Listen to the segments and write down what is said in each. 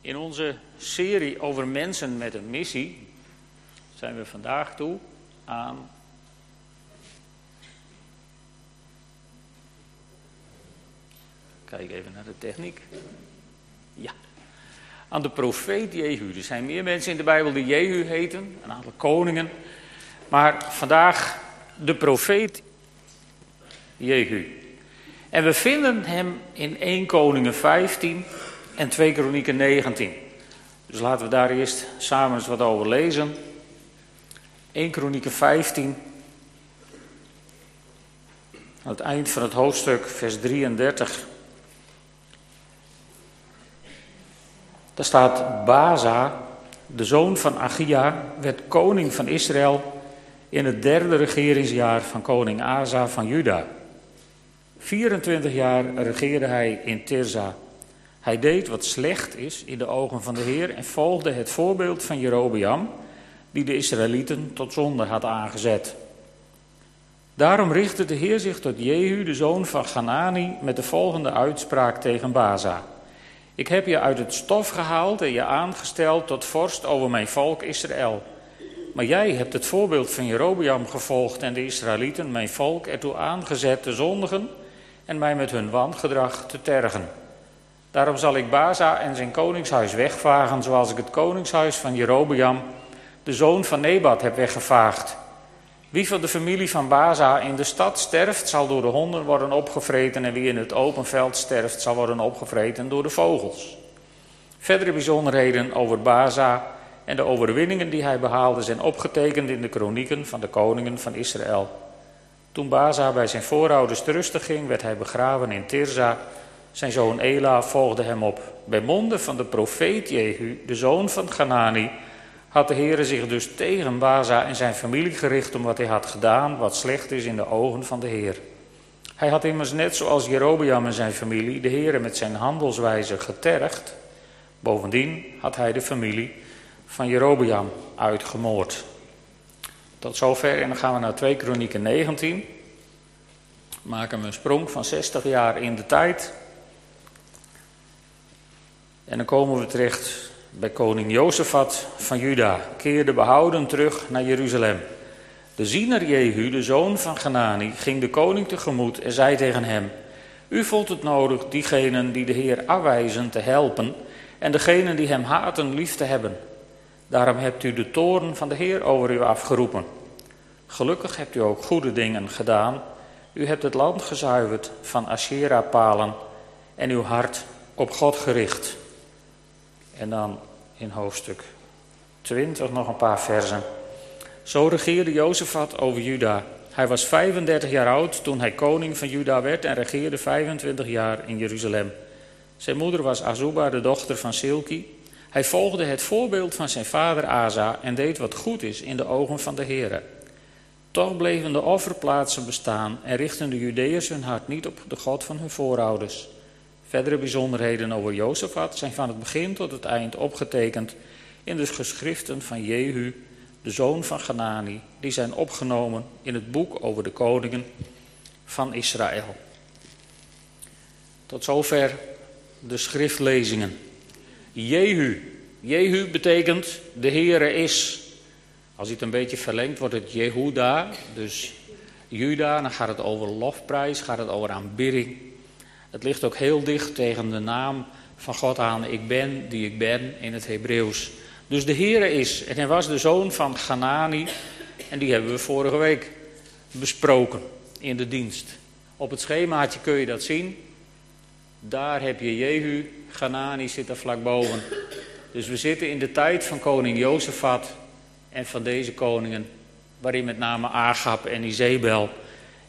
In onze serie over mensen met een missie zijn we vandaag toe aan. Kijk even naar de techniek. Ja. Aan de profeet Jehu. Er zijn meer mensen in de Bijbel die Jehu heten, een aantal koningen. Maar vandaag de profeet Jehu. En we vinden hem in 1 Koningen 15 en 2 Kronieken 19. Dus laten we daar eerst samen eens wat over lezen. 1 Kronieken 15. Aan het eind van het hoofdstuk, vers 33. Daar staat Baza, de zoon van Achia, werd koning van Israël in het derde regeringsjaar van koning Asa van Juda. 24 jaar regeerde hij in Tirza. Hij deed wat slecht is in de ogen van de Heer en volgde het voorbeeld van Jerobeam, die de Israëlieten tot zonde had aangezet. Daarom richtte de Heer zich tot Jehu, de zoon van Ganani, met de volgende uitspraak tegen Baza. Ik heb je uit het stof gehaald en je aangesteld tot vorst over mijn volk Israël. Maar jij hebt het voorbeeld van Jerobeam gevolgd en de Israëlieten, mijn volk, ertoe aangezet te zondigen en mij met hun wangedrag te tergen. Daarom zal ik Baza en zijn koningshuis wegvagen, zoals ik het koningshuis van Jerobeam, de zoon van Nebat, heb weggevaagd. Wie van de familie van Baza in de stad sterft, zal door de honden worden opgevreten, en wie in het open veld sterft, zal worden opgevreten door de vogels. Verdere bijzonderheden over Baza en de overwinningen die hij behaalde zijn opgetekend in de kronieken van de koningen van Israël. Toen Baza bij zijn voorouders te rusten ging, werd hij begraven in Tirza. Zijn zoon Ela volgde hem op. Bij monden van de profeet Jehu, de zoon van Ganani, had de Heere zich dus tegen Baza en zijn familie gericht om wat hij had gedaan, wat slecht is in de ogen van de Heer. Hij had immers net zoals Jerobeam en zijn familie de Heere met zijn handelswijze getergd. Bovendien had hij de familie van Jerobeam uitgemoord. Tot zover en dan gaan we naar 2 Kronieken 19. Maken we een sprong van 60 jaar in de tijd. En dan komen we terecht bij koning Jozefat van Juda. Keerde behouden terug naar Jeruzalem. De ziener Jehu, de zoon van Ganani, ging de koning tegemoet en zei tegen hem... U vond het nodig diegenen die de Heer afwijzen te helpen... en degenen die hem haten lief te hebben... Daarom hebt u de toren van de Heer over u afgeroepen. Gelukkig hebt u ook goede dingen gedaan. U hebt het land gezuiverd van Asherah-palen en uw hart op God gericht. En dan in hoofdstuk 20 nog een paar versen. Zo regeerde Jozefat over Juda. Hij was 35 jaar oud toen hij koning van Juda werd en regeerde 25 jaar in Jeruzalem. Zijn moeder was Azuba, de dochter van Silki. Hij volgde het voorbeeld van zijn vader Asa en deed wat goed is in de ogen van de Heere. Toch bleven de offerplaatsen bestaan en richtten de Judeërs hun hart niet op de God van hun voorouders. Verdere bijzonderheden over Jozefat zijn van het begin tot het eind opgetekend in de geschriften van Jehu, de zoon van Ganani, die zijn opgenomen in het boek over de koningen van Israël. Tot zover de schriftlezingen. Jehu. Jehu betekent de Heere is. Als je het een beetje verlengt, wordt het Jehuda. Dus Juda, dan gaat het over lofprijs, gaat het over aanbidding. Het ligt ook heel dicht tegen de naam van God aan. Ik ben die ik ben in het Hebreeuws. Dus de Heere is. En hij was de zoon van Ganani. En die hebben we vorige week besproken in de dienst. Op het schemaatje kun je dat zien. Daar heb je Jehu, Ganani zit er vlak boven. Dus we zitten in de tijd van koning Jozefat en van deze koningen, waarin met name Agab en Izebel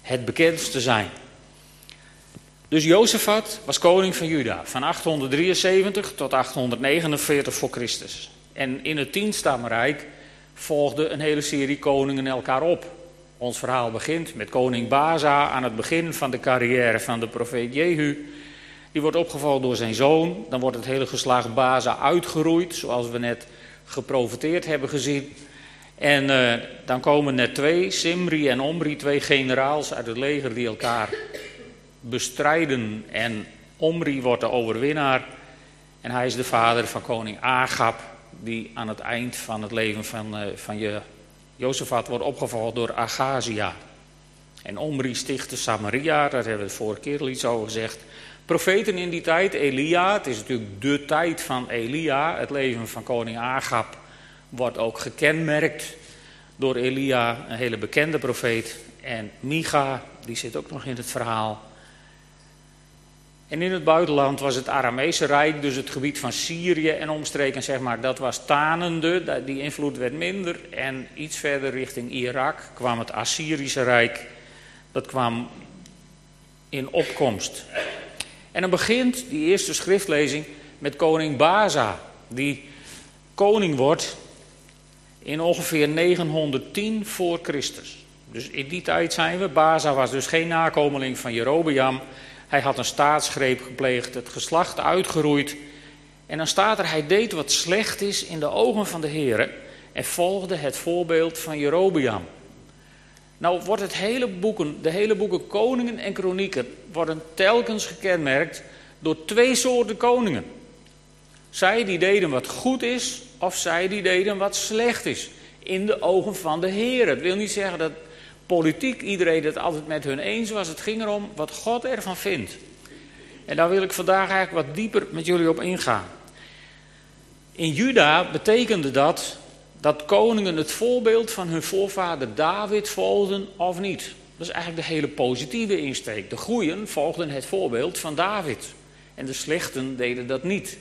het bekendste zijn. Dus Jozefat was koning van Juda van 873 tot 849 voor Christus. En in het tienstammenrijk volgde een hele serie koningen elkaar op. Ons verhaal begint met koning Baza aan het begin van de carrière van de profeet Jehu. Die wordt opgevallen door zijn zoon. Dan wordt het hele geslacht Baza uitgeroeid, zoals we net geprofiteerd hebben gezien. En uh, dan komen er twee, Simri en Omri, twee generaals uit het leger die elkaar bestrijden. En Omri wordt de overwinnaar. En hij is de vader van koning Agab, die aan het eind van het leven van, uh, van je, Jozefat wordt opgevolgd door Agazia. En Omri stichtte Samaria, daar hebben we vorige keer al iets over gezegd. Profeten in die tijd, Elia, het is natuurlijk de tijd van Elia. Het leven van koning Agab wordt ook gekenmerkt door Elia, een hele bekende profeet. En Micha, die zit ook nog in het verhaal. En in het buitenland was het Aramese Rijk, dus het gebied van Syrië en omstreken, zeg maar, dat was tanende. Die invloed werd minder. En iets verder richting Irak kwam het Assyrische Rijk. Dat kwam in opkomst. En dan begint die eerste schriftlezing met koning Baza, die koning wordt in ongeveer 910 voor Christus. Dus in die tijd zijn we. Baza was dus geen nakomeling van Jerobeam. Hij had een staatsgreep gepleegd, het geslacht uitgeroeid. En dan staat er, hij deed wat slecht is in de ogen van de Heer en volgde het voorbeeld van Jerobeam. Nou wordt het hele boeken, de hele boeken koningen en kronieken worden telkens gekenmerkt door twee soorten koningen. Zij die deden wat goed is, of zij die deden wat slecht is. In de ogen van de Heer. Het wil niet zeggen dat politiek iedereen het altijd met hun eens was. Het ging erom wat God ervan vindt. En daar wil ik vandaag eigenlijk wat dieper met jullie op ingaan. In Juda betekende dat dat koningen het voorbeeld van hun voorvader David volgden of niet. Dat is eigenlijk de hele positieve insteek. De goeien volgden het voorbeeld van David. En de slechten deden dat niet.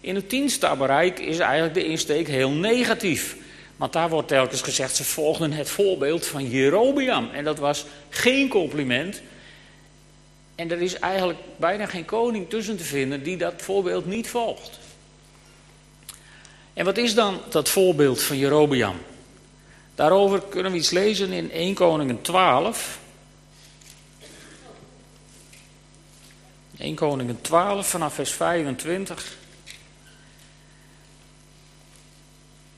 In het tienstabberijk is eigenlijk de insteek heel negatief. Want daar wordt telkens gezegd, ze volgden het voorbeeld van Jerobeam. En dat was geen compliment. En er is eigenlijk bijna geen koning tussen te vinden die dat voorbeeld niet volgt. En wat is dan dat voorbeeld van Jerobeam? Daarover kunnen we iets lezen in 1 Koningen 12. 1 Koningen 12 vanaf vers 25.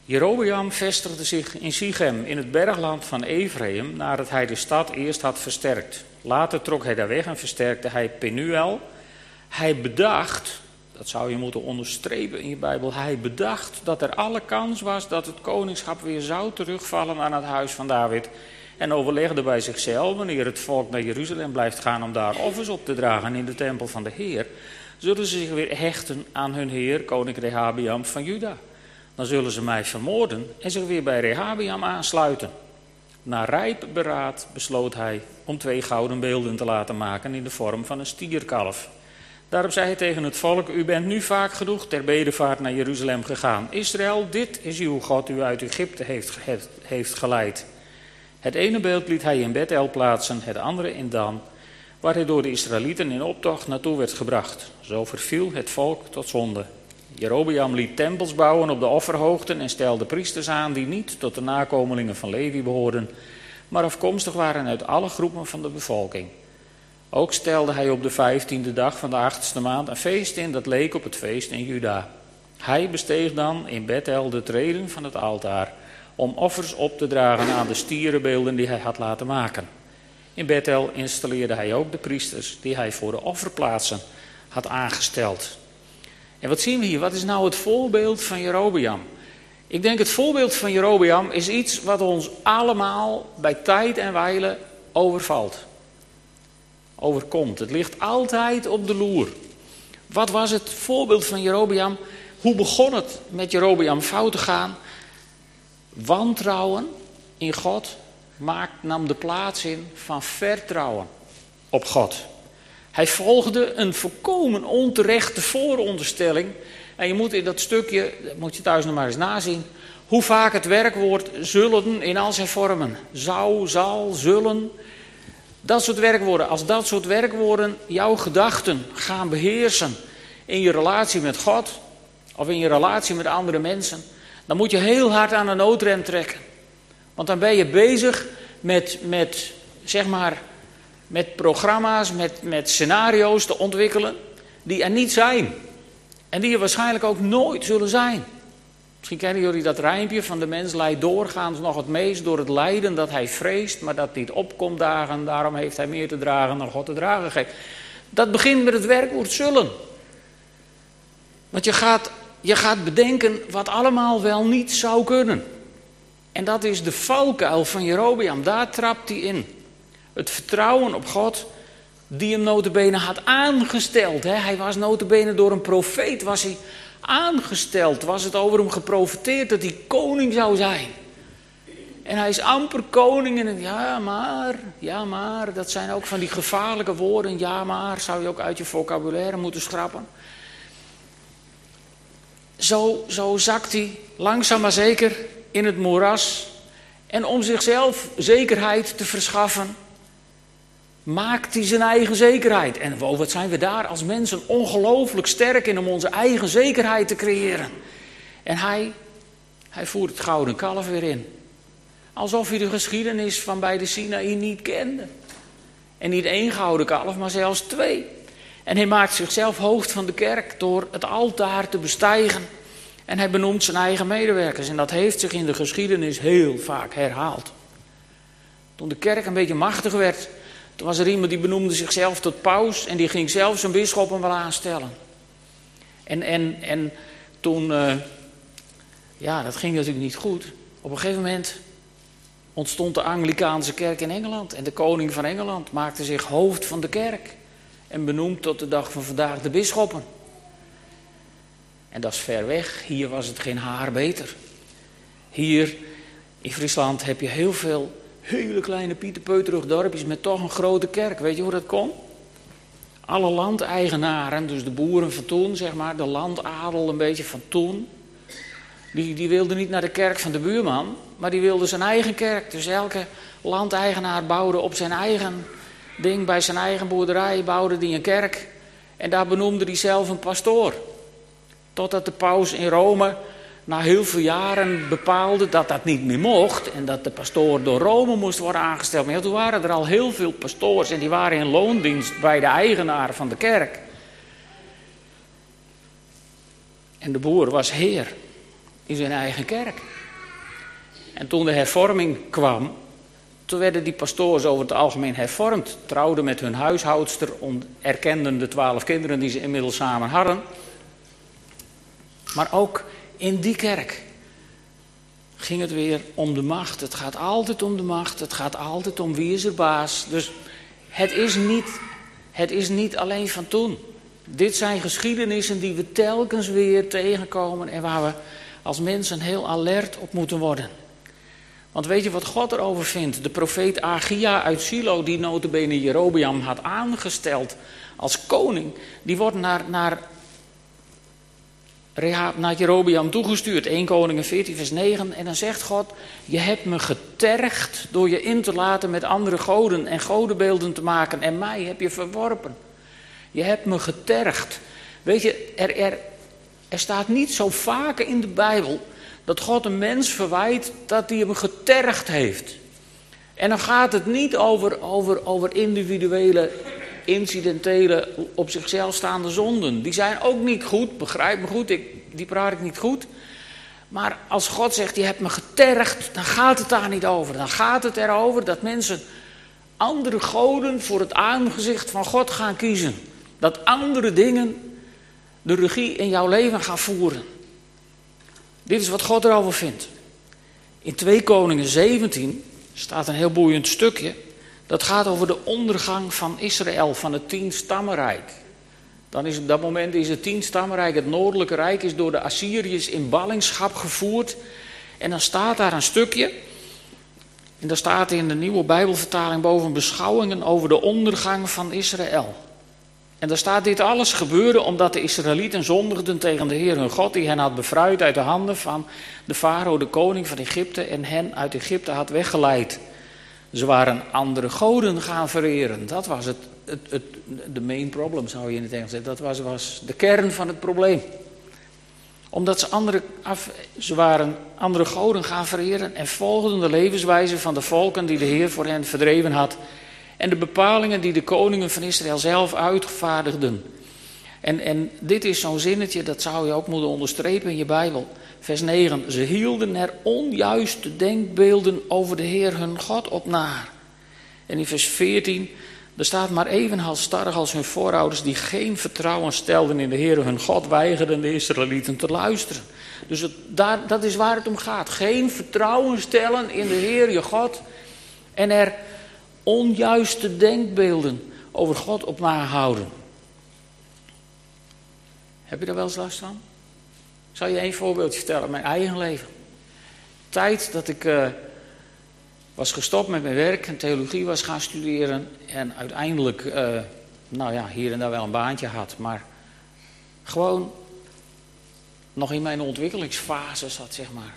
Jerobeam vestigde zich in Sichem in het bergland van Ephraim nadat hij de stad eerst had versterkt. Later trok hij daar weg en versterkte hij Penuel. Hij bedacht, dat zou je moeten onderstrepen in je Bijbel, hij bedacht dat er alle kans was dat het koningschap weer zou terugvallen aan het huis van David. En overlegde bij zichzelf, wanneer het volk naar Jeruzalem blijft gaan om daar offers op te dragen in de tempel van de Heer, zullen ze zich weer hechten aan hun heer, koning Rehabiam van Juda dan zullen ze mij vermoorden en zich weer bij Rehabiam aansluiten. Na rijp beraad besloot hij om twee gouden beelden te laten maken in de vorm van een stierkalf. Daarop zei hij tegen het volk: U bent nu vaak genoeg ter bedevaart naar Jeruzalem gegaan. Israël, dit is uw God, u uit Egypte heeft, heeft geleid. Het ene beeld liet hij in Bethel plaatsen, het andere in Dan, waar hij door de Israëlieten in optocht naartoe werd gebracht. Zo verviel het volk tot zonde. Jerobeam liet tempels bouwen op de offerhoogten en stelde priesters aan die niet tot de nakomelingen van Levi behoorden, maar afkomstig waren uit alle groepen van de bevolking. Ook stelde hij op de vijftiende dag van de achtste maand een feest in dat leek op het feest in Juda. Hij besteeg dan in Bethel de treden van het altaar om offers op te dragen aan de stierenbeelden die hij had laten maken. In Bethel installeerde hij ook de priesters die hij voor de offerplaatsen had aangesteld. En wat zien we hier? Wat is nou het voorbeeld van Jerobeam? Ik denk het voorbeeld van Jerobeam is iets wat ons allemaal bij tijd en wijle overvalt. Overkomt. Het ligt altijd op de loer. Wat was het voorbeeld van Jerobeam? Hoe begon het met Jerobeam fout te gaan? Wantrouwen in God maakt, nam de plaats in van vertrouwen op God. Hij volgde een volkomen onterechte vooronderstelling. En je moet in dat stukje, dat moet je thuis nog maar eens nazien, hoe vaak het werkwoord zullen in al zijn vormen. Zou, zal, zullen. Dat soort werkwoorden. Als dat soort werkwoorden jouw gedachten gaan beheersen in je relatie met God of in je relatie met andere mensen, dan moet je heel hard aan de noodrem trekken. Want dan ben je bezig met, met zeg maar, met programma's, met, met scenario's te ontwikkelen die er niet zijn. En die er waarschijnlijk ook nooit zullen zijn. Misschien kennen jullie dat rijmpje van de mens leidt doorgaans nog het meest door het lijden dat hij vreest, maar dat niet opkomt dagen, daarom heeft hij meer te dragen dan God te dragen geeft. Dat begint met het werkwoord zullen. Want je gaat, je gaat bedenken wat allemaal wel niet zou kunnen. En dat is de valkuil van Jerobeam. Daar trapt hij in. Het vertrouwen op God die hem notabene had aangesteld. Hè? Hij was notabene door een profeet was hij aangesteld. Was het over hem geprofeteerd dat hij koning zou zijn. En hij is amper koning en ja maar, ja maar. Dat zijn ook van die gevaarlijke woorden. Ja maar, zou je ook uit je vocabulaire moeten schrappen. Zo, zo zakt hij langzaam maar zeker in het moeras. En om zichzelf zekerheid te verschaffen, maakt hij zijn eigen zekerheid. En wat zijn we daar als mensen ongelooflijk sterk in om onze eigen zekerheid te creëren. En hij, hij voert het gouden kalf weer in. Alsof hij de geschiedenis van bij de Sinaï niet kende. En niet één gouden kalf, maar zelfs twee. En hij maakt zichzelf hoofd van de kerk door het altaar te bestijgen. En hij benoemt zijn eigen medewerkers. En dat heeft zich in de geschiedenis heel vaak herhaald. Toen de kerk een beetje machtig werd, toen was er iemand die benoemde zichzelf tot paus en die ging zelf zijn bisschoppen wel aanstellen. En, en, en toen, uh, ja, dat ging natuurlijk niet goed. Op een gegeven moment ontstond de Anglikaanse kerk in Engeland. En de koning van Engeland maakte zich hoofd van de kerk. En benoemd tot de dag van vandaag de bisschoppen. En dat is ver weg. Hier was het geen haar beter. Hier in Friesland heb je heel veel hele kleine pieterpeuterig dorpjes met toch een grote kerk. Weet je hoe dat komt? Alle landeigenaren, dus de boeren van toen, zeg maar, de landadel een beetje van toen, die, die wilden niet naar de kerk van de buurman, maar die wilden zijn eigen kerk. Dus elke landeigenaar bouwde op zijn eigen ding, bij zijn eigen boerderij, bouwde die een kerk. En daar benoemde hij zelf een pastoor. Totdat de paus in Rome na heel veel jaren bepaalde dat dat niet meer mocht en dat de pastoor door Rome moest worden aangesteld. Maar toen waren er al heel veel pastoors en die waren in loondienst bij de eigenaar van de kerk. En de boer was heer in zijn eigen kerk. En toen de hervorming kwam, toen werden die pastoors over het algemeen hervormd, trouwden met hun huishoudster, erkenden de twaalf kinderen die ze inmiddels samen hadden. Maar ook in die kerk ging het weer om de macht. Het gaat altijd om de macht. Het gaat altijd om wie is er baas. Dus het is niet, het is niet alleen van toen. Dit zijn geschiedenissen die we telkens weer tegenkomen en waar we als mensen heel alert op moeten worden. Want weet je wat God erover vindt? De profeet Agia uit Silo, die notabene Jerobeam had aangesteld als koning, die wordt naar, naar Rehab naar Jerobeam toegestuurd. 1 Koningen 14 vers 9. En dan zegt God, je hebt me getergd door je in te laten met andere goden en godenbeelden te maken. En mij heb je verworpen. Je hebt me getergd. Weet je, er, er, er staat niet zo vaak in de Bijbel dat God een mens verwijt dat hij hem getergd heeft. En dan gaat het niet over, over, over individuele incidentele, op zichzelf staande zonden. Die zijn ook niet goed, begrijp me goed, ik, die praat ik niet goed. Maar als God zegt, je hebt me getergd, dan gaat het daar niet over. Dan gaat het erover dat mensen andere goden voor het aangezicht van God gaan kiezen. Dat andere dingen de regie in jouw leven gaan voeren. Dit is wat God erover vindt. In 2 Koningen 17 staat een heel boeiend stukje. Dat gaat over de ondergang van Israël, van het tienstammenrijk. Dan is op dat moment is het tienstammenrijk, het noordelijke rijk, is door de Assyriërs in ballingschap gevoerd. En dan staat daar een stukje. En daar staat in de nieuwe Bijbelvertaling boven beschouwingen over de ondergang van Israël. En daar staat dit alles gebeurde omdat de Israëlieten zondigden tegen de Heer hun God, die hen had bevrijd uit de handen van de farao, de koning van Egypte, en hen uit Egypte had weggeleid. Ze waren andere goden gaan vereren. Dat was het, het, het de main problem, zou je in het Engels zeggen. Dat was, was de kern van het probleem. Omdat ze, andere, af, ze waren andere goden gaan vereren en volgden de levenswijze van de volken die de Heer voor hen verdreven had. En de bepalingen die de koningen van Israël zelf uitvaardigden. En, en dit is zo'n zinnetje, dat zou je ook moeten onderstrepen in je Bijbel. Vers 9. Ze hielden er onjuiste denkbeelden over de Heer hun God op na. En in vers 14, Er staat maar even halstarrig als hun voorouders die geen vertrouwen stelden in de Heer, hun God weigerden de Israëlieten te luisteren. Dus daar, dat is waar het om gaat. Geen vertrouwen stellen in de Heer, je God. En er onjuiste denkbeelden over God op nahouden. Heb je daar wel eens last van? Ik zal je één voorbeeldje vertellen, mijn eigen leven. Tijd dat ik uh, was gestopt met mijn werk en theologie was gaan studeren. En uiteindelijk, uh, nou ja, hier en daar wel een baantje had. Maar gewoon nog in mijn ontwikkelingsfase zat, zeg maar.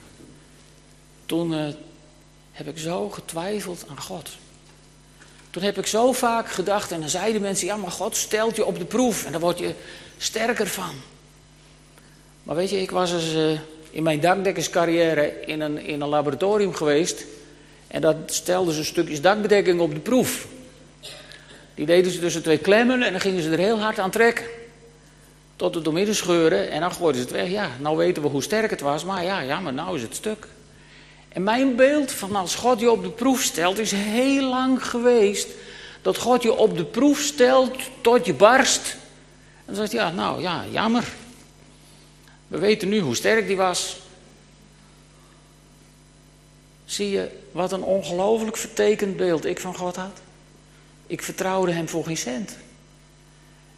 Toen uh, heb ik zo getwijfeld aan God. Toen heb ik zo vaak gedacht en dan zeiden mensen, ja maar God stelt je op de proef en daar word je sterker van. Maar weet je, ik was eens uh, in mijn dakdekkerscarrière in een, in een laboratorium geweest. En dat stelde ze stukjes dakbedekking op de proef. Die deden ze tussen twee klemmen en dan gingen ze er heel hard aan trekken. Tot het doormidden scheuren en dan gooiden ze het weg. Ja, nou weten we hoe sterk het was, maar ja, ja, maar nou is het stuk. En mijn beeld van als God je op de proef stelt is heel lang geweest dat God je op de proef stelt tot je barst. En dan zegt hij, ja, nou ja, jammer. We weten nu hoe sterk die was. Zie je wat een ongelooflijk vertekend beeld ik van God had? Ik vertrouwde hem voor geen cent.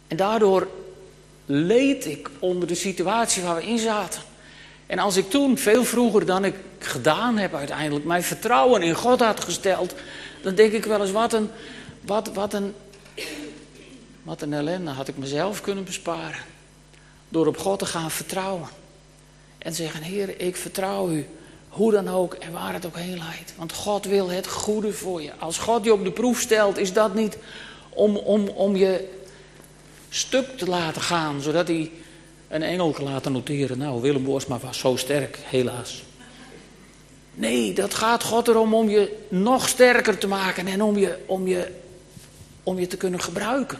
En daardoor leed ik onder de situatie waar we in zaten. En als ik toen, veel vroeger dan ik gedaan heb uiteindelijk, mijn vertrouwen in God had gesteld, dan denk ik wel eens, wat een, wat, wat een, wat een ellende had ik mezelf kunnen besparen. Door op God te gaan vertrouwen. En zeggen, Heer, ik vertrouw u. Hoe dan ook en waar het ook heen leidt. Want God wil het goede voor je. Als God je op de proef stelt, is dat niet om, om, om je stuk te laten gaan. Zodat hij een engel kan laten noteren. Nou, Willem Boersma was zo sterk, helaas. Nee, dat gaat God erom om je nog sterker te maken en om je, om je, om je te kunnen gebruiken.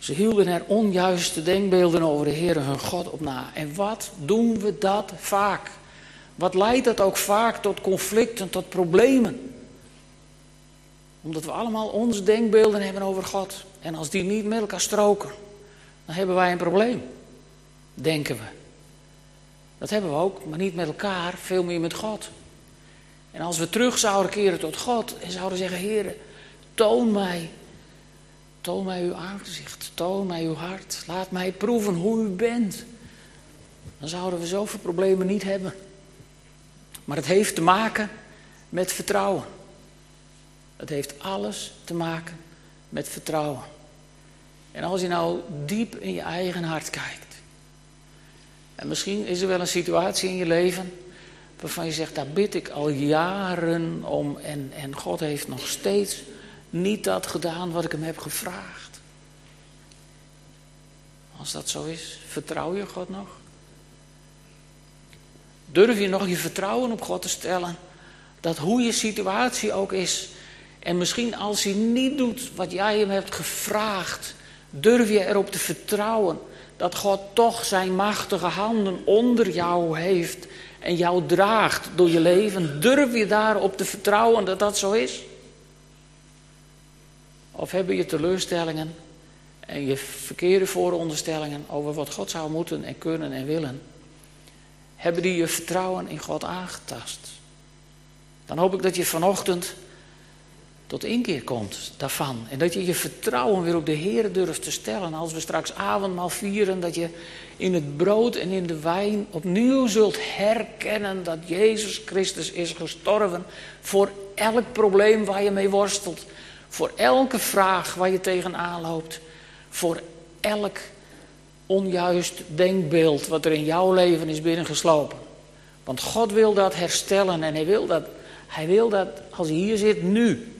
Ze hielden er onjuiste denkbeelden over de Heer hun God op na. En wat doen we dat vaak? Wat leidt dat ook vaak tot conflicten, tot problemen? Omdat we allemaal onze denkbeelden hebben over God. En als die niet met elkaar stroken, dan hebben wij een probleem. Denken we. Dat hebben we ook, maar niet met elkaar, veel meer met God. En als we terug zouden keren tot God en zouden zeggen: Heer, toon mij Toon mij uw aangezicht, toon mij uw hart. Laat mij proeven hoe u bent. Dan zouden we zoveel problemen niet hebben. Maar het heeft te maken met vertrouwen. Het heeft alles te maken met vertrouwen. En als je nou diep in je eigen hart kijkt. En misschien is er wel een situatie in je leven waarvan je zegt, daar bid ik al jaren om en, en God heeft nog steeds niet dat gedaan wat ik hem heb gevraagd. Als dat zo is, vertrouw je God nog? Durf je nog je vertrouwen op God te stellen? Dat hoe je situatie ook is. En misschien als hij niet doet wat jij hem hebt gevraagd. Durf je erop te vertrouwen dat God toch zijn machtige handen onder jou heeft. En jou draagt door je leven. Durf je daarop te vertrouwen dat dat zo is? Of hebben je teleurstellingen en je verkeerde vooronderstellingen over wat God zou moeten en kunnen en willen? Hebben die je vertrouwen in God aangetast? Dan hoop ik dat je vanochtend tot inkeer komt daarvan. En dat je je vertrouwen weer op de Heer durft te stellen. Als we straks avondmaal vieren, dat je in het brood en in de wijn opnieuw zult herkennen dat Jezus Christus is gestorven voor elk probleem waar je mee worstelt. Voor elke vraag waar je tegenaan loopt. Voor elk onjuist denkbeeld wat er in jouw leven is binnengeslopen. Want God wil dat herstellen en hij wil dat, hij wil dat als hij hier zit nu,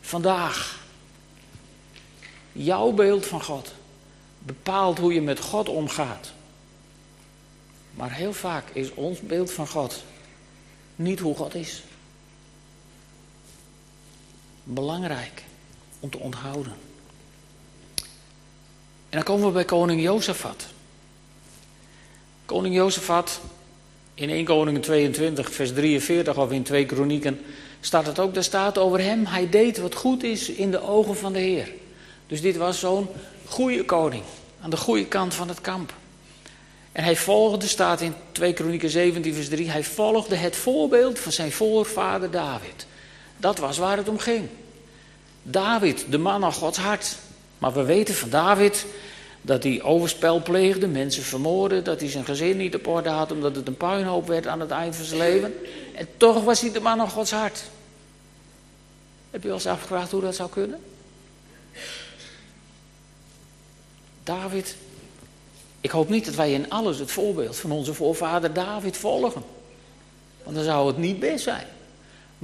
vandaag. Jouw beeld van God bepaalt hoe je met God omgaat. Maar heel vaak is ons beeld van God niet hoe God is. Belangrijk om te onthouden. En dan komen we bij koning Jozefat. Koning Jozefat, in 1 Koningen 22, vers 43 of in 2 Kronieken, staat het ook, daar staat over hem, hij deed wat goed is in de ogen van de Heer. Dus dit was zo'n goede koning, aan de goede kant van het kamp. En hij volgde, staat in 2 Kronieken 17 vers 3, hij volgde het voorbeeld van zijn voorvader David. Dat was waar het om ging. David, de man aan Gods hart. Maar we weten van David dat hij overspel pleegde, mensen vermoordde, dat hij zijn gezin niet op orde had omdat het een puinhoop werd aan het eind van zijn leven. En toch was hij de man aan Gods hart. Heb je wel eens afgevraagd hoe dat zou kunnen? David, ik hoop niet dat wij in alles het voorbeeld van onze voorvader David volgen. Want dan zou het niet best zijn.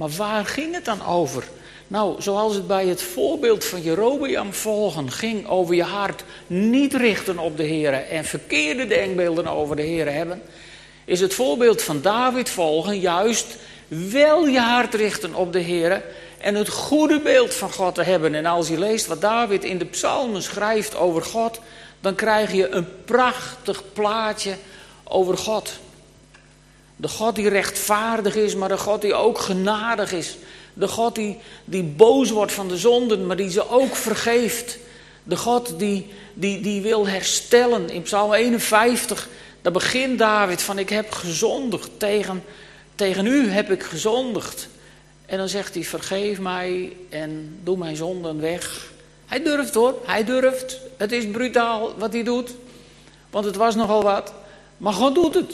Maar waar ging het dan over? Nou, zoals het bij het voorbeeld van Jerobeam volgen ging over je hart niet richten op de Heer en verkeerde denkbeelden over de Heer hebben, is het voorbeeld van David volgen juist wel je hart richten op de Heer en het goede beeld van God te hebben. En als je leest wat David in de psalmen schrijft over God, dan krijg je een prachtig plaatje over God. De God die rechtvaardig is, maar de God die ook genadig is. De God die, die boos wordt van de zonden, maar die ze ook vergeeft. De God die, die, die wil herstellen. In Psalm 51, daar begint David van ik heb gezondigd. Tegen, tegen u heb ik gezondigd. En dan zegt hij vergeef mij en doe mijn zonden weg. Hij durft hoor, hij durft. Het is brutaal wat hij doet. Want het was nogal wat. Maar God doet het.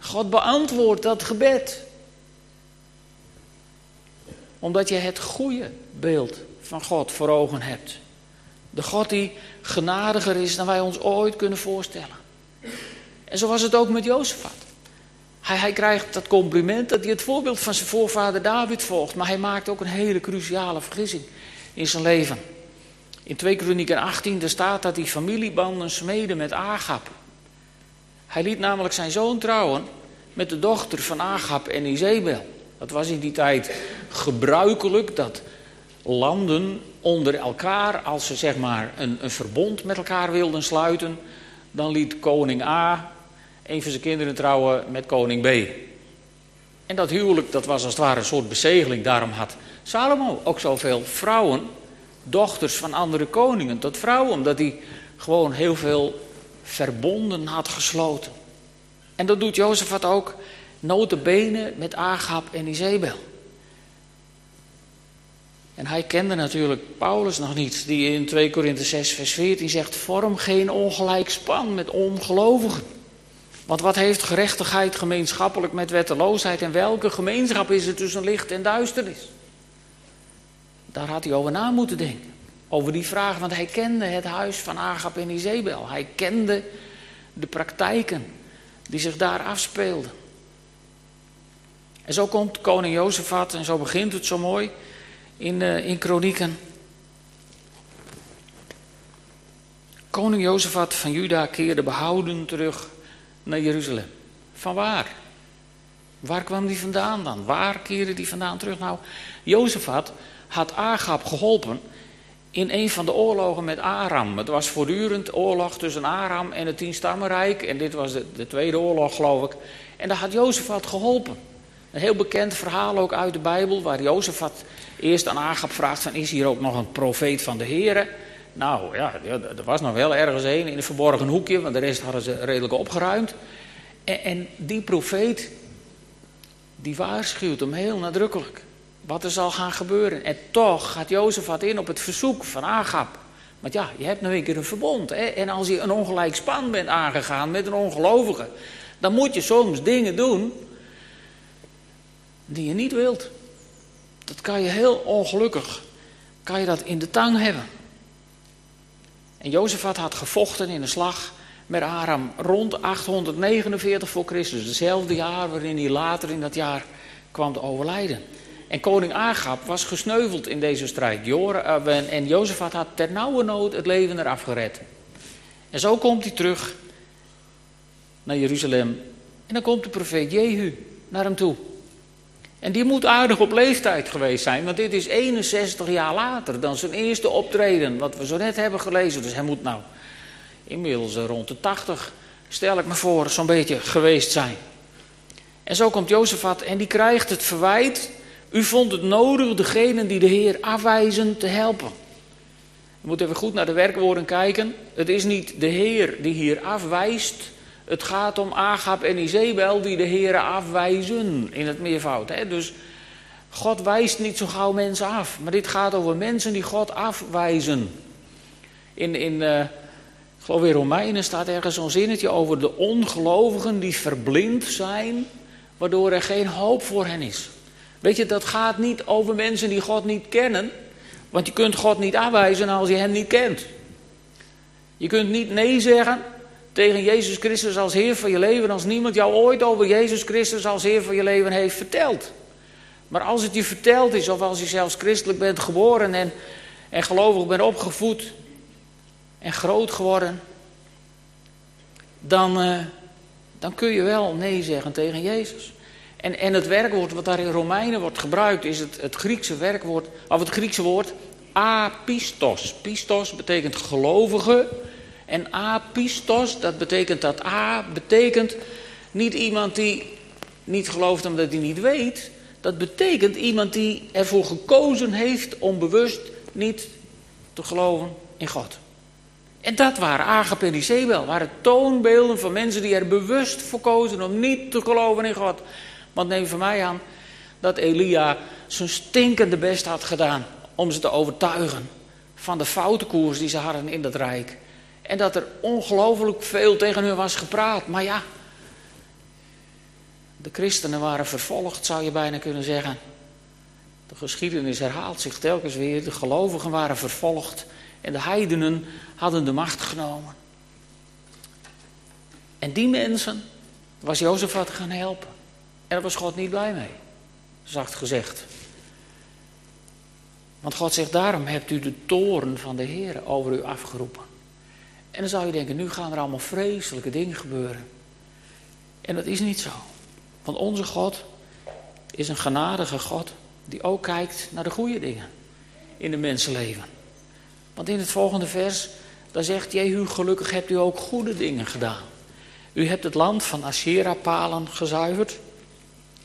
God beantwoordt dat gebed. Omdat je het goede beeld van God voor ogen hebt. De God die genadiger is dan wij ons ooit kunnen voorstellen. En zo was het ook met Jozefat. Hij, hij krijgt dat compliment dat hij het voorbeeld van zijn voorvader David volgt. Maar hij maakt ook een hele cruciale vergissing in zijn leven. In 2 Kronieken 18 daar staat dat hij familiebanden smeden met Agap. Hij liet namelijk zijn zoon trouwen met de dochter van Agap en Izebel. Dat was in die tijd gebruikelijk dat landen onder elkaar, als ze zeg maar een, een verbond met elkaar wilden sluiten, dan liet koning A een van zijn kinderen trouwen met koning B. En dat huwelijk, dat was als het ware een soort bezegeling. Daarom had Salomo ook zoveel vrouwen, dochters van andere koningen, tot vrouwen. Omdat hij gewoon heel veel verbonden had gesloten. En dat doet Jozefat ook, notabene met Agap en Izebel. En hij kende natuurlijk Paulus nog niet, die in 2 Korinthe 6 vers 14 zegt, vorm geen ongelijk span met ongelovigen. Want wat heeft gerechtigheid gemeenschappelijk met wetteloosheid en welke gemeenschap is er tussen licht en duisternis? Daar had hij over na moeten denken. Over die vraag, want hij kende het huis van Agap en Izebel. Hij kende de praktijken die zich daar afspeelden. En zo komt koning Jozefat en zo begint het zo mooi in, uh, in Kronieken. Koning Jozefat van Juda keerde behouden terug naar Jeruzalem. Van waar? Waar kwam die vandaan dan? Waar keerde die vandaan terug? Nou, Jozefat had Agab geholpen in een van de oorlogen met Aram. Het was voortdurend oorlog tussen Aram en het Tienstammenrijk. En dit was de, de tweede oorlog, geloof ik. En daar had Jozefat geholpen. Een heel bekend verhaal ook uit de Bijbel, waar Jozefat eerst aan Agab vraagt van, is hier ook nog een profeet van de Here? Nou ja, er was nog wel ergens een in een verborgen hoekje, want de rest hadden ze redelijk opgeruimd. En, en die profeet, die waarschuwt hem heel nadrukkelijk wat er zal gaan gebeuren. En toch gaat Jozefat in op het verzoek van Agap. Want ja, je hebt nu een keer een verbond. Hè? En als je een ongelijk span bent aangegaan met een ongelovige, dan moet je soms dingen doen die je niet wilt. Dat kan je heel ongelukkig, kan je dat in de tang hebben. En Jozefat had gevochten in een slag met Aram rond 849 voor Christus. Hetzelfde jaar waarin hij later in dat jaar kwam te overlijden. En koning Agap was gesneuveld in deze strijd. Eh, en Jozefat had ter nauwe nood het leven eraf gered. En zo komt hij terug naar Jeruzalem. En dan komt de profeet Jehu naar hem toe. En die moet aardig op leeftijd geweest zijn, want dit is 61 jaar later dan zijn eerste optreden, wat we zo net hebben gelezen. Dus hij moet nou inmiddels rond de 80, stel ik me voor, zo'n beetje geweest zijn. En zo komt Jozefat en die krijgt het verwijt U vond het nodig degenen die de Heer afwijzen te helpen. We moeten even goed naar de werkwoorden kijken. Het is niet de Heer die hier afwijst. Het gaat om Agap en Izebel die de Heer afwijzen in het meervoud. Hè? Dus God wijst niet zo gauw mensen af. Maar dit gaat over mensen die God afwijzen. In, in uh, ik geloof in Romeinen staat ergens zo'n zinnetje over de ongelovigen die verblind zijn, waardoor er geen hoop voor hen is. Weet je, dat gaat niet over mensen die God niet kennen. Want je kunt God niet afwijzen als je hem niet kent. Je kunt niet nee zeggen tegen Jezus Christus als Heer van je leven als niemand jou ooit over Jezus Christus als Heer van je leven heeft verteld. Maar als het je verteld is, of als je zelfs christelijk bent geboren en, en gelovig bent opgevoed en groot geworden, dan, uh, dan kun je wel nee zeggen tegen Jezus. En, en het werkwoord wat daar in Romeinen wordt gebruikt is het, het Griekse werkwoord, of het Griekse woord apistos. Pistos betekent gelovige. En apistos, dat betekent dat A betekent niet iemand die niet gelooft omdat hij niet weet. Dat betekent iemand die ervoor gekozen heeft om bewust niet te geloven in God. En dat waren Agap en Isabel, waren toonbeelden van mensen die er bewust voor kozen om niet te geloven in God. Want neem van mij aan dat Elia zijn stinkende best had gedaan om ze te overtuigen van de foute koers die ze hadden in dat rijk. En dat er ongelooflijk veel tegen hun was gepraat. Maar ja, de christenen waren vervolgd, zou je bijna kunnen zeggen. De geschiedenis herhaalt zich telkens weer. De gelovigen waren vervolgd en de heidenen hadden de macht genomen. En die mensen was Jozefat gaan helpen. En daar was God niet blij mee, zacht gezegd. Want God zegt, daarom hebt u de toren van de Heer over u afgeroepen. En dan zou je denken, nu gaan er allemaal vreselijke dingen gebeuren. En dat is niet zo. Want onze God is een genadige God die ook kijkt naar de goede dingen in de mensenleven. Want in het volgende vers, dan zegt Jehu, gelukkig hebt u ook goede dingen gedaan. U hebt het land van Asherah-palen gezuiverd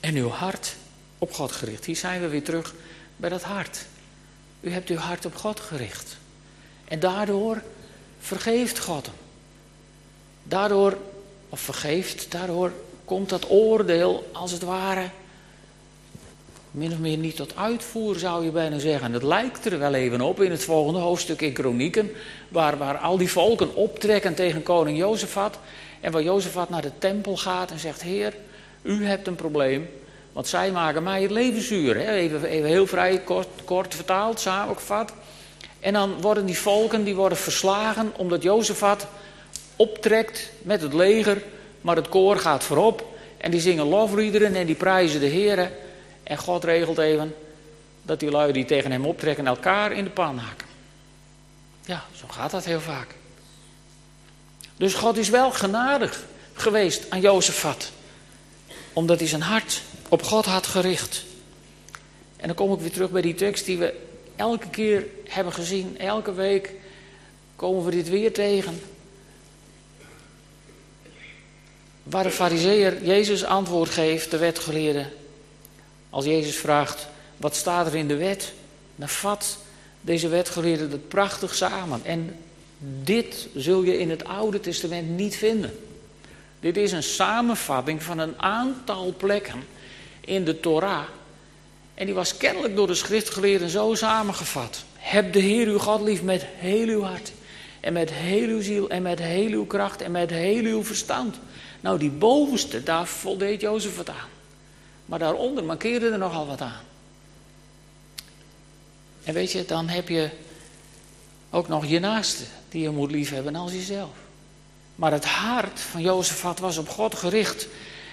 en uw hart op God gericht. Hier zijn we weer terug bij dat hart. U hebt uw hart op God gericht. En daardoor vergeeft God hem. Daardoor, of vergeeft, daardoor komt dat oordeel als het ware min of meer niet tot uitvoer, zou je bijna zeggen. Het lijkt er wel even op in het volgende hoofdstuk in Kronieken, waar, waar al die volken optrekken tegen koning Jozefat. En waar Jozefat naar de tempel gaat en zegt, Heer, u hebt een probleem, want zij maken mij het leven zuur. Even, even heel vrij kort, kort vertaald, samengevat. En dan worden die volken die worden verslagen omdat Jozefat optrekt met het leger, maar het koor gaat voorop. En die zingen lofliederen en die prijzen de Heer. En God regelt even dat die lui die tegen hem optrekken elkaar in de pan haken. Ja, zo gaat dat heel vaak. Dus God is wel genadig geweest aan Jozefat. Omdat hij zijn hart op God had gericht. En dan kom ik weer terug bij die tekst die we elke keer hebben gezien. Elke week komen we dit weer tegen. Waar de fariseer Jezus antwoord geeft, de wetgeleerde. Als Jezus vraagt, wat staat er in de wet? Dan vat deze wetgeleerde het prachtig samen. En dit zul je in het Oude Testament niet vinden. Dit is een samenvatting van een aantal plekken in de Torah. En die was kennelijk door de schriftgeleerden zo samengevat. Heb de Heer uw God lief met heel uw hart. En met heel uw ziel en met heel uw kracht en met heel uw verstand. Nou, die bovenste, daar voldeed Jozef het aan. Maar daaronder markeerde er nogal wat aan. En weet je, dan heb je ook nog je naaste die je moet liefhebben als jezelf. Maar het hart van Jozefat was op God gericht.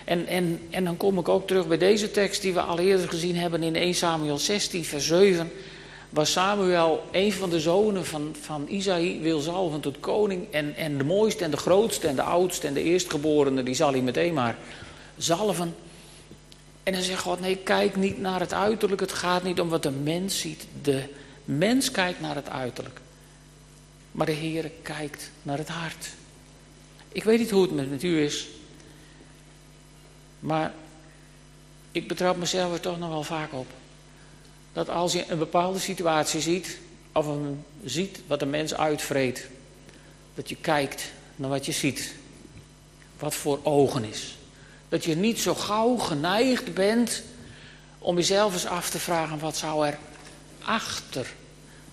En, en, en dan kom ik ook terug bij deze tekst die we al eerder gezien hebben in 1 Samuel 16, vers 7. Waar Samuel, een van de zonen van, van Isaïe, wil zalven tot koning. En, en de mooiste en de grootste en de oudste en de eerstgeborene, die zal hij meteen maar zalven. En dan zegt God, nee, kijk niet naar het uiterlijk. Het gaat niet om wat de mens ziet. De mens kijkt naar het uiterlijk. Maar de Heer kijkt naar het hart. Ik weet niet hoe het met u is. Maar ik betrap mezelf er toch nog wel vaak op. dat als je een bepaalde situatie ziet, of een, ziet wat een mens uitvreet, dat je kijkt naar wat je ziet. Wat voor ogen is. Dat je niet zo gauw geneigd bent om jezelf eens af te vragen wat zou er achter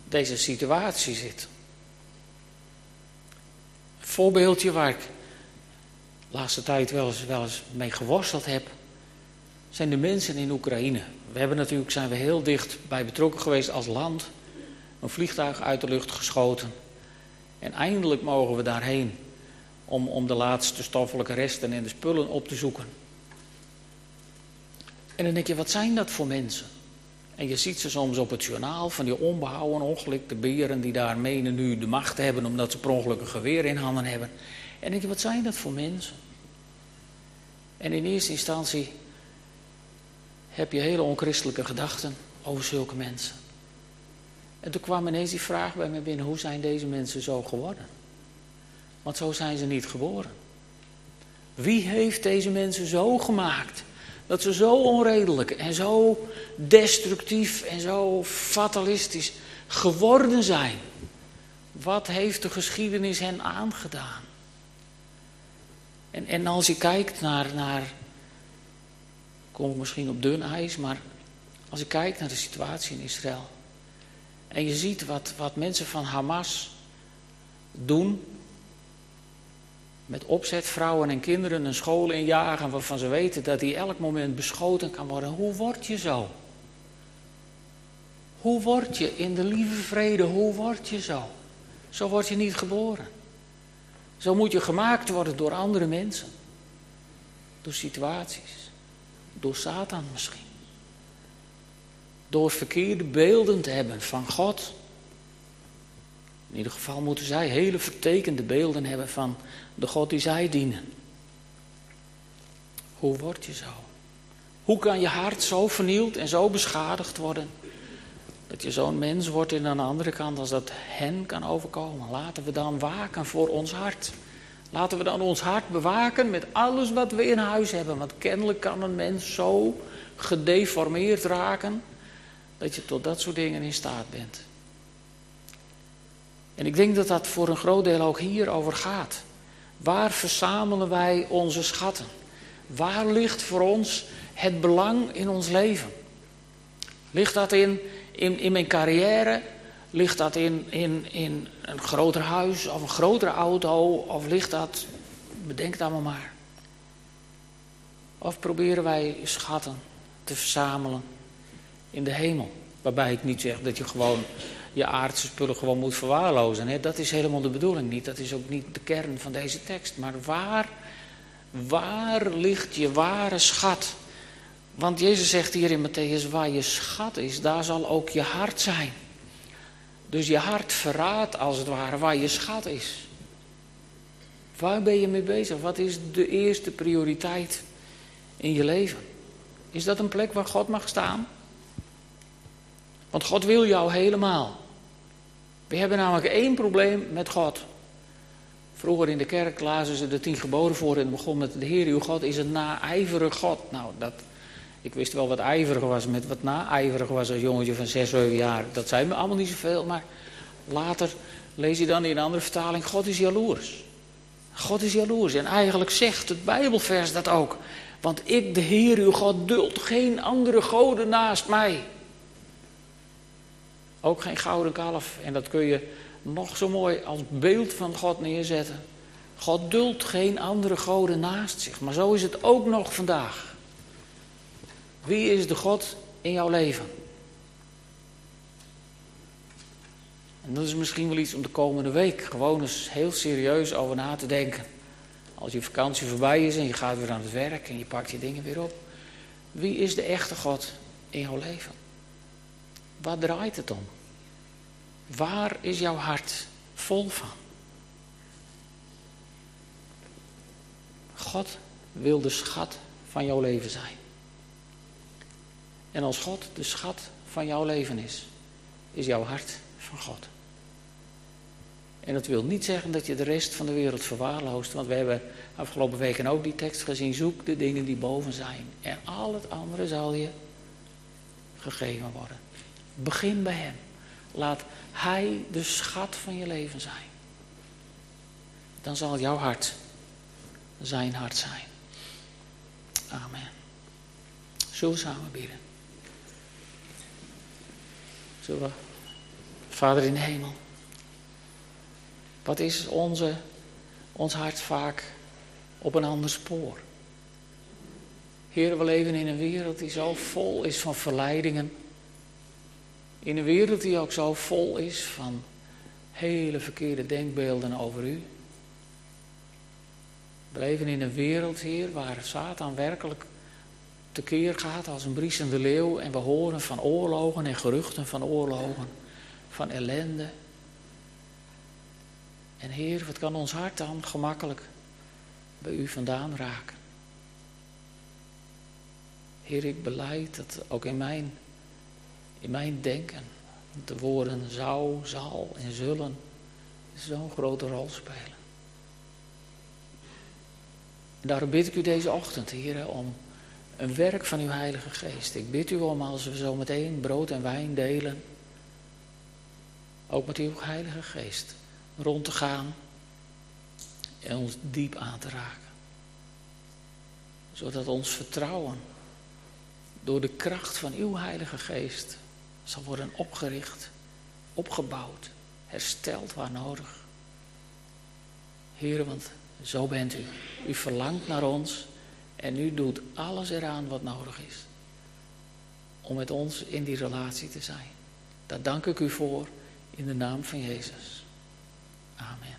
deze situatie zitten. Voorbeeldje waar ik de laatste tijd wel eens, wel eens mee geworsteld heb, zijn de mensen in Oekraïne. We hebben natuurlijk, zijn we heel dicht bij betrokken geweest als land. Een vliegtuig uit de lucht geschoten. En eindelijk mogen we daarheen om, om de laatste stoffelijke resten en de spullen op te zoeken. En dan denk je, wat zijn dat voor mensen? En je ziet ze soms op het journaal van die onbehouden ongelikte beren die daar menen nu de macht hebben omdat ze per ongeluk een geweer in handen hebben. En denk je, wat zijn dat voor mensen? En in eerste instantie heb je hele onchristelijke gedachten over zulke mensen. En toen kwam ineens die vraag bij me binnen, hoe zijn deze mensen zo geworden? Want zo zijn ze niet geboren. Wie heeft deze mensen zo gemaakt dat ze zo onredelijk en zo destructief en zo fatalistisch geworden zijn? Wat heeft de geschiedenis hen aangedaan? En, en als je kijkt naar, naar, kom ik misschien op dun ijs, maar als je kijkt naar de situatie in Israël. En je ziet wat, wat mensen van Hamas doen. Met opzet vrouwen en kinderen een school injagen waarvan ze weten dat die elk moment beschoten kan worden. Hoe word je zo? Hoe word je in de lieve vrede, hoe word je zo? Zo word je niet geboren. Zo moet je gemaakt worden door andere mensen. Door situaties. Door Satan misschien. Door verkeerde beelden te hebben van God. In ieder geval moeten zij hele vertekende beelden hebben van de God die zij dienen. Hoe word je zo? Hoe kan je hart zo vernield en zo beschadigd worden? Dat je zo'n mens wordt en aan de andere kant als dat hen kan overkomen. Laten we dan waken voor ons hart. Laten we dan ons hart bewaken met alles wat we in huis hebben. Want kennelijk kan een mens zo gedeformeerd raken dat je tot dat soort dingen in staat bent. En ik denk dat dat voor een groot deel ook hierover gaat. Waar verzamelen wij onze schatten? Waar ligt voor ons het belang in ons leven? Ligt dat in, in, in mijn carrière? Ligt dat in, in, in een groter huis of een grotere auto? Of ligt dat, bedenk het allemaal maar. Of proberen wij schatten te verzamelen in de hemel? Waarbij ik niet zeg dat je gewoon je aardse spullen gewoon moet verwaarlozen. Hè? Dat is helemaal de bedoeling niet. Dat is ook niet de kern van deze tekst. Maar waar, waar ligt je ware schat? Want Jezus zegt hier in Matthäus, waar je schat is, daar zal ook je hart zijn. Dus je hart verraadt als het ware waar je schat is. Waar ben je mee bezig? Wat is de eerste prioriteit in je leven? Is dat een plek waar God mag staan? Want God wil jou helemaal. We hebben namelijk één probleem met God. Vroeger in de kerk lazen ze de tien geboden voor en begon met de Heer uw God is een naijverig God. Nou, dat, ik wist wel wat ijverig was, met wat naijverig was als jongetje van 6, 7 jaar. Dat zei me allemaal niet zoveel, maar later lees je dan in een andere vertaling, God is jaloers. God is jaloers en eigenlijk zegt het Bijbelvers dat ook. Want ik, de Heer uw God, duld geen andere goden naast mij. Ook geen gouden kalf. En dat kun je nog zo mooi als beeld van God neerzetten. God duldt geen andere goden naast zich. Maar zo is het ook nog vandaag. Wie is de God in jouw leven? En dat is misschien wel iets om de komende week gewoon eens heel serieus over na te denken. Als je vakantie voorbij is en je gaat weer aan het werk en je pakt je dingen weer op. Wie is de echte God in jouw leven? Waar draait het om? Waar is jouw hart vol van? God wil de schat van jouw leven zijn. En als God de schat van jouw leven is, is jouw hart van God. En dat wil niet zeggen dat je de rest van de wereld verwaarloost. Want we hebben afgelopen weken ook die tekst gezien. Zoek de dingen die boven zijn. En al het andere zal je gegeven worden. Begin bij Hem. Laat Hij de schat van je leven zijn. Dan zal jouw hart zijn hart zijn. Amen. Zullen we samen bidden? Zullen we? Vader in de hemel. Wat is onze, ons hart vaak op een ander spoor? Heer, we leven in een wereld die zo vol is van verleidingen. In een wereld die ook zo vol is van hele verkeerde denkbeelden over u. We leven in een wereld, Heer, waar Satan werkelijk tekeer gaat als een briesende leeuw. En we horen van oorlogen en geruchten van oorlogen, van ellende. En Heer, wat kan ons hart dan gemakkelijk bij u vandaan raken? Heer, ik beleid dat ook in mijn, in mijn denken de woorden zou, zal en zullen zo'n grote rol spelen. En daarom bid ik u deze ochtend, Heer, om een werk van uw Heilige Geest. Ik bid u om als we zo meteen brood en wijn delen, ook met uw Heilige Geest, rond te gaan en ons diep aan te raken. Zodat ons vertrouwen door de kracht van uw Heilige Geest zal worden opgericht, opgebouwd, hersteld waar nodig. Heer, want zo bent u. U verlangt naar ons en u doet alles eraan wat nodig is om met ons in die relatie te zijn. Daar dank ik u voor in de naam van Jezus. Amen.